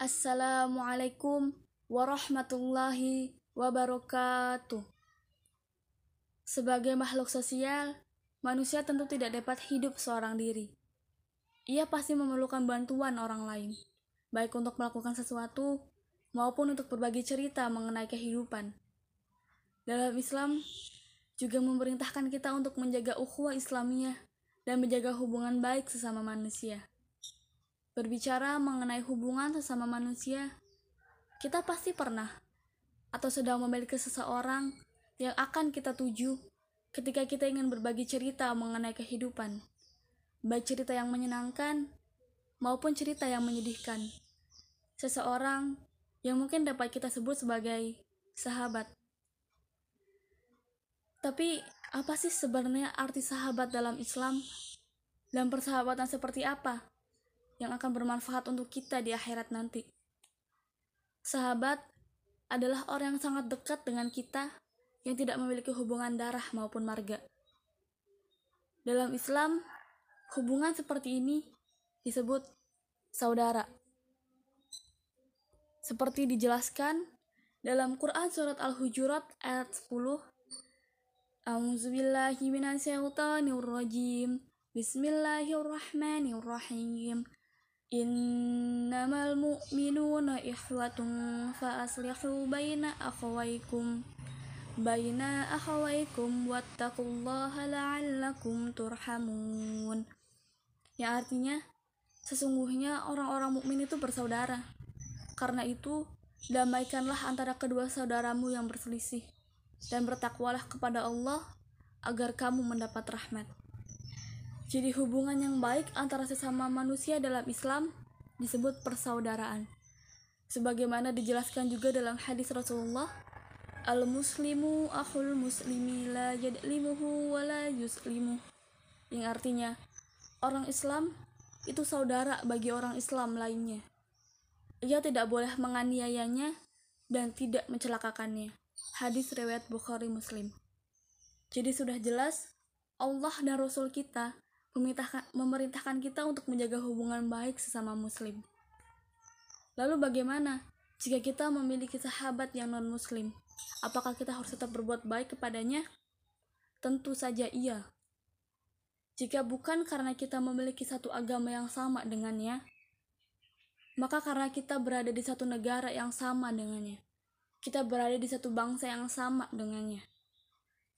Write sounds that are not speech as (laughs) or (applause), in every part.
Assalamualaikum warahmatullahi wabarakatuh. Sebagai makhluk sosial, manusia tentu tidak dapat hidup seorang diri. Ia pasti memerlukan bantuan orang lain, baik untuk melakukan sesuatu maupun untuk berbagi cerita mengenai kehidupan. Dalam Islam juga memerintahkan kita untuk menjaga ukhuwah Islamiyah dan menjaga hubungan baik sesama manusia. Berbicara mengenai hubungan sesama manusia, kita pasti pernah atau sedang memiliki seseorang yang akan kita tuju ketika kita ingin berbagi cerita mengenai kehidupan, baik cerita yang menyenangkan maupun cerita yang menyedihkan. Seseorang yang mungkin dapat kita sebut sebagai sahabat. Tapi apa sih sebenarnya arti sahabat dalam Islam? Dan persahabatan seperti apa yang akan bermanfaat untuk kita di akhirat nanti. Sahabat adalah orang yang sangat dekat dengan kita yang tidak memiliki hubungan darah maupun marga. Dalam Islam, hubungan seperti ini disebut saudara. Seperti dijelaskan dalam Quran surat Al-Hujurat ayat 10 A'udzubillahi Bismillahirrahmanirrahim Innamal mu'minuna ikhwatun fa aslihu baina akhawaykum baina akhawaykum wattaqullaha la'allakum turhamun. Yang artinya sesungguhnya orang-orang mukmin itu bersaudara. Karena itu damaikanlah antara kedua saudaramu yang berselisih dan bertakwalah kepada Allah agar kamu mendapat rahmat. Jadi hubungan yang baik antara sesama manusia dalam Islam disebut persaudaraan. Sebagaimana dijelaskan juga dalam hadis Rasulullah, Al-muslimu akhul muslimi la yadlimuhu wa la. Yang artinya, orang Islam itu saudara bagi orang Islam lainnya. Ia tidak boleh menganiayanya dan tidak mencelakakannya. Hadis riwayat Bukhari Muslim. Jadi sudah jelas Allah dan Rasul kita memerintahkan kita untuk menjaga hubungan baik sesama muslim. Lalu bagaimana jika kita memiliki sahabat yang non-muslim? Apakah kita harus tetap berbuat baik kepadanya? Tentu saja iya. Jika bukan karena kita memiliki satu agama yang sama dengannya, maka karena kita berada di satu negara yang sama dengannya, kita berada di satu bangsa yang sama dengannya,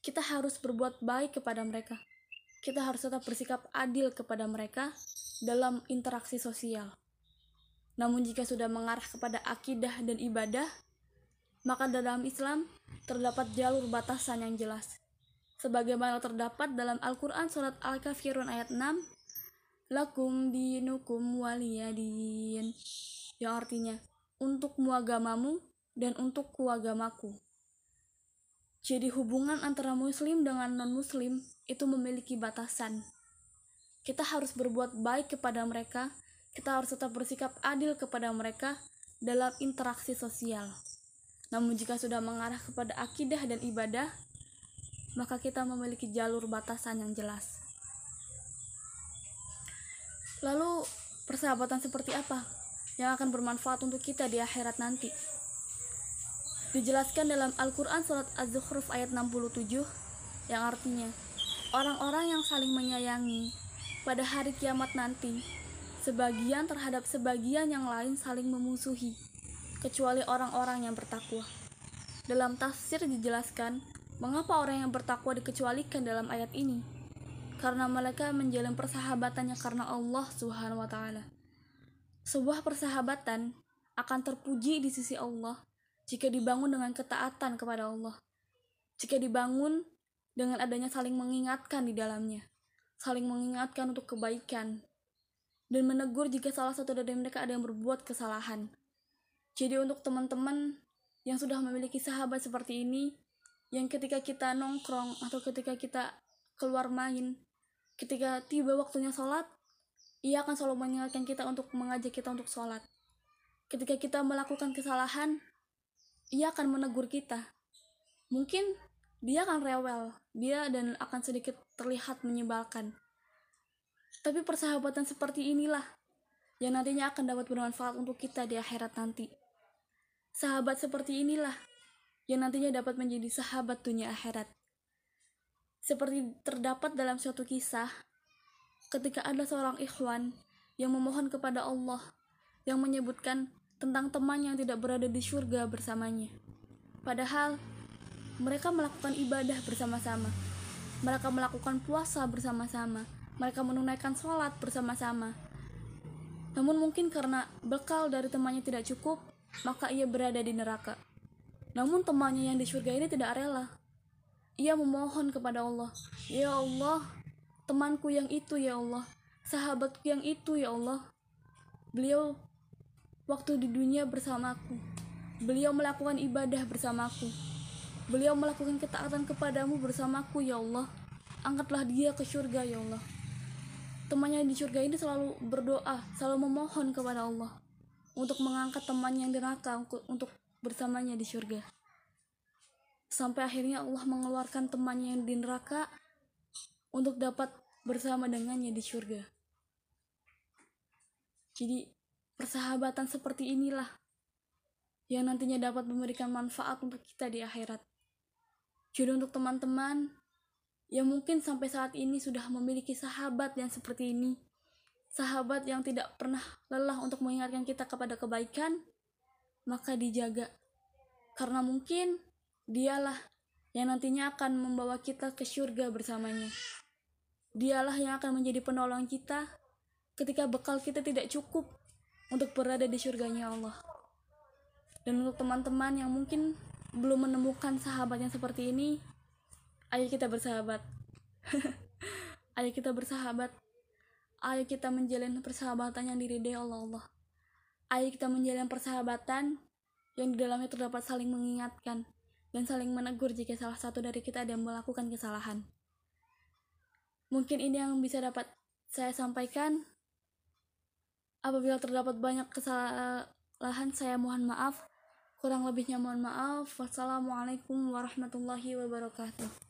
kita harus berbuat baik kepada mereka kita harus tetap bersikap adil kepada mereka dalam interaksi sosial. Namun jika sudah mengarah kepada akidah dan ibadah, maka dalam Islam terdapat jalur batasan yang jelas. Sebagaimana terdapat dalam Al-Quran surat Al-Kafirun ayat 6, Lakum dinukum waliyadin, yang artinya, untuk muagamamu dan untuk kuagamaku. Jadi hubungan antara muslim dengan non-muslim itu memiliki batasan. Kita harus berbuat baik kepada mereka, kita harus tetap bersikap adil kepada mereka dalam interaksi sosial. Namun jika sudah mengarah kepada akidah dan ibadah, maka kita memiliki jalur batasan yang jelas. Lalu, persahabatan seperti apa yang akan bermanfaat untuk kita di akhirat nanti? Dijelaskan dalam Al-Quran surat Az-Zukhruf ayat 67 yang artinya orang-orang yang saling menyayangi pada hari kiamat nanti sebagian terhadap sebagian yang lain saling memusuhi kecuali orang-orang yang bertakwa. Dalam tafsir dijelaskan mengapa orang yang bertakwa dikecualikan dalam ayat ini karena mereka menjalin persahabatannya karena Allah Subhanahu wa taala. Sebuah persahabatan akan terpuji di sisi Allah jika dibangun dengan ketaatan kepada Allah, jika dibangun dengan adanya saling mengingatkan di dalamnya, saling mengingatkan untuk kebaikan, dan menegur jika salah satu dari mereka ada yang berbuat kesalahan. Jadi untuk teman-teman yang sudah memiliki sahabat seperti ini, yang ketika kita nongkrong atau ketika kita keluar main, ketika tiba waktunya sholat, ia akan selalu mengingatkan kita untuk mengajak kita untuk sholat. Ketika kita melakukan kesalahan, ia akan menegur kita. Mungkin dia akan rewel, dia dan akan sedikit terlihat menyebalkan. Tapi persahabatan seperti inilah yang nantinya akan dapat bermanfaat untuk kita di akhirat nanti. Sahabat seperti inilah yang nantinya dapat menjadi sahabat dunia akhirat. Seperti terdapat dalam suatu kisah, ketika ada seorang ikhwan yang memohon kepada Allah, yang menyebutkan tentang teman yang tidak berada di surga bersamanya. Padahal mereka melakukan ibadah bersama-sama. Mereka melakukan puasa bersama-sama. Mereka menunaikan sholat bersama-sama. Namun mungkin karena bekal dari temannya tidak cukup, maka ia berada di neraka. Namun temannya yang di surga ini tidak rela. Ia memohon kepada Allah, "Ya Allah, temanku yang itu ya Allah, sahabatku yang itu ya Allah." Beliau waktu di dunia bersamaku. Beliau melakukan ibadah bersamaku. Beliau melakukan ketaatan kepadamu bersamaku ya Allah. Angkatlah dia ke surga ya Allah. Temannya di surga ini selalu berdoa, selalu memohon kepada Allah untuk mengangkat temannya yang neraka untuk bersamanya di surga. Sampai akhirnya Allah mengeluarkan temannya yang di neraka untuk dapat bersama dengannya di surga. Jadi persahabatan seperti inilah yang nantinya dapat memberikan manfaat untuk kita di akhirat. Jadi untuk teman-teman yang mungkin sampai saat ini sudah memiliki sahabat yang seperti ini, sahabat yang tidak pernah lelah untuk mengingatkan kita kepada kebaikan, maka dijaga. Karena mungkin dialah yang nantinya akan membawa kita ke surga bersamanya. Dialah yang akan menjadi penolong kita ketika bekal kita tidak cukup untuk berada di surganya Allah. Dan untuk teman-teman yang mungkin belum menemukan sahabat yang seperti ini, ayo kita bersahabat. (laughs) ayo kita bersahabat. Ayo kita menjalin persahabatan yang diridai Allah Allah. Ayo kita menjalin persahabatan yang di dalamnya terdapat saling mengingatkan dan saling menegur jika salah satu dari kita ada yang melakukan kesalahan. Mungkin ini yang bisa dapat saya sampaikan. Apabila terdapat banyak kesalahan, saya mohon maaf. Kurang lebihnya mohon maaf. Wassalamualaikum warahmatullahi wabarakatuh.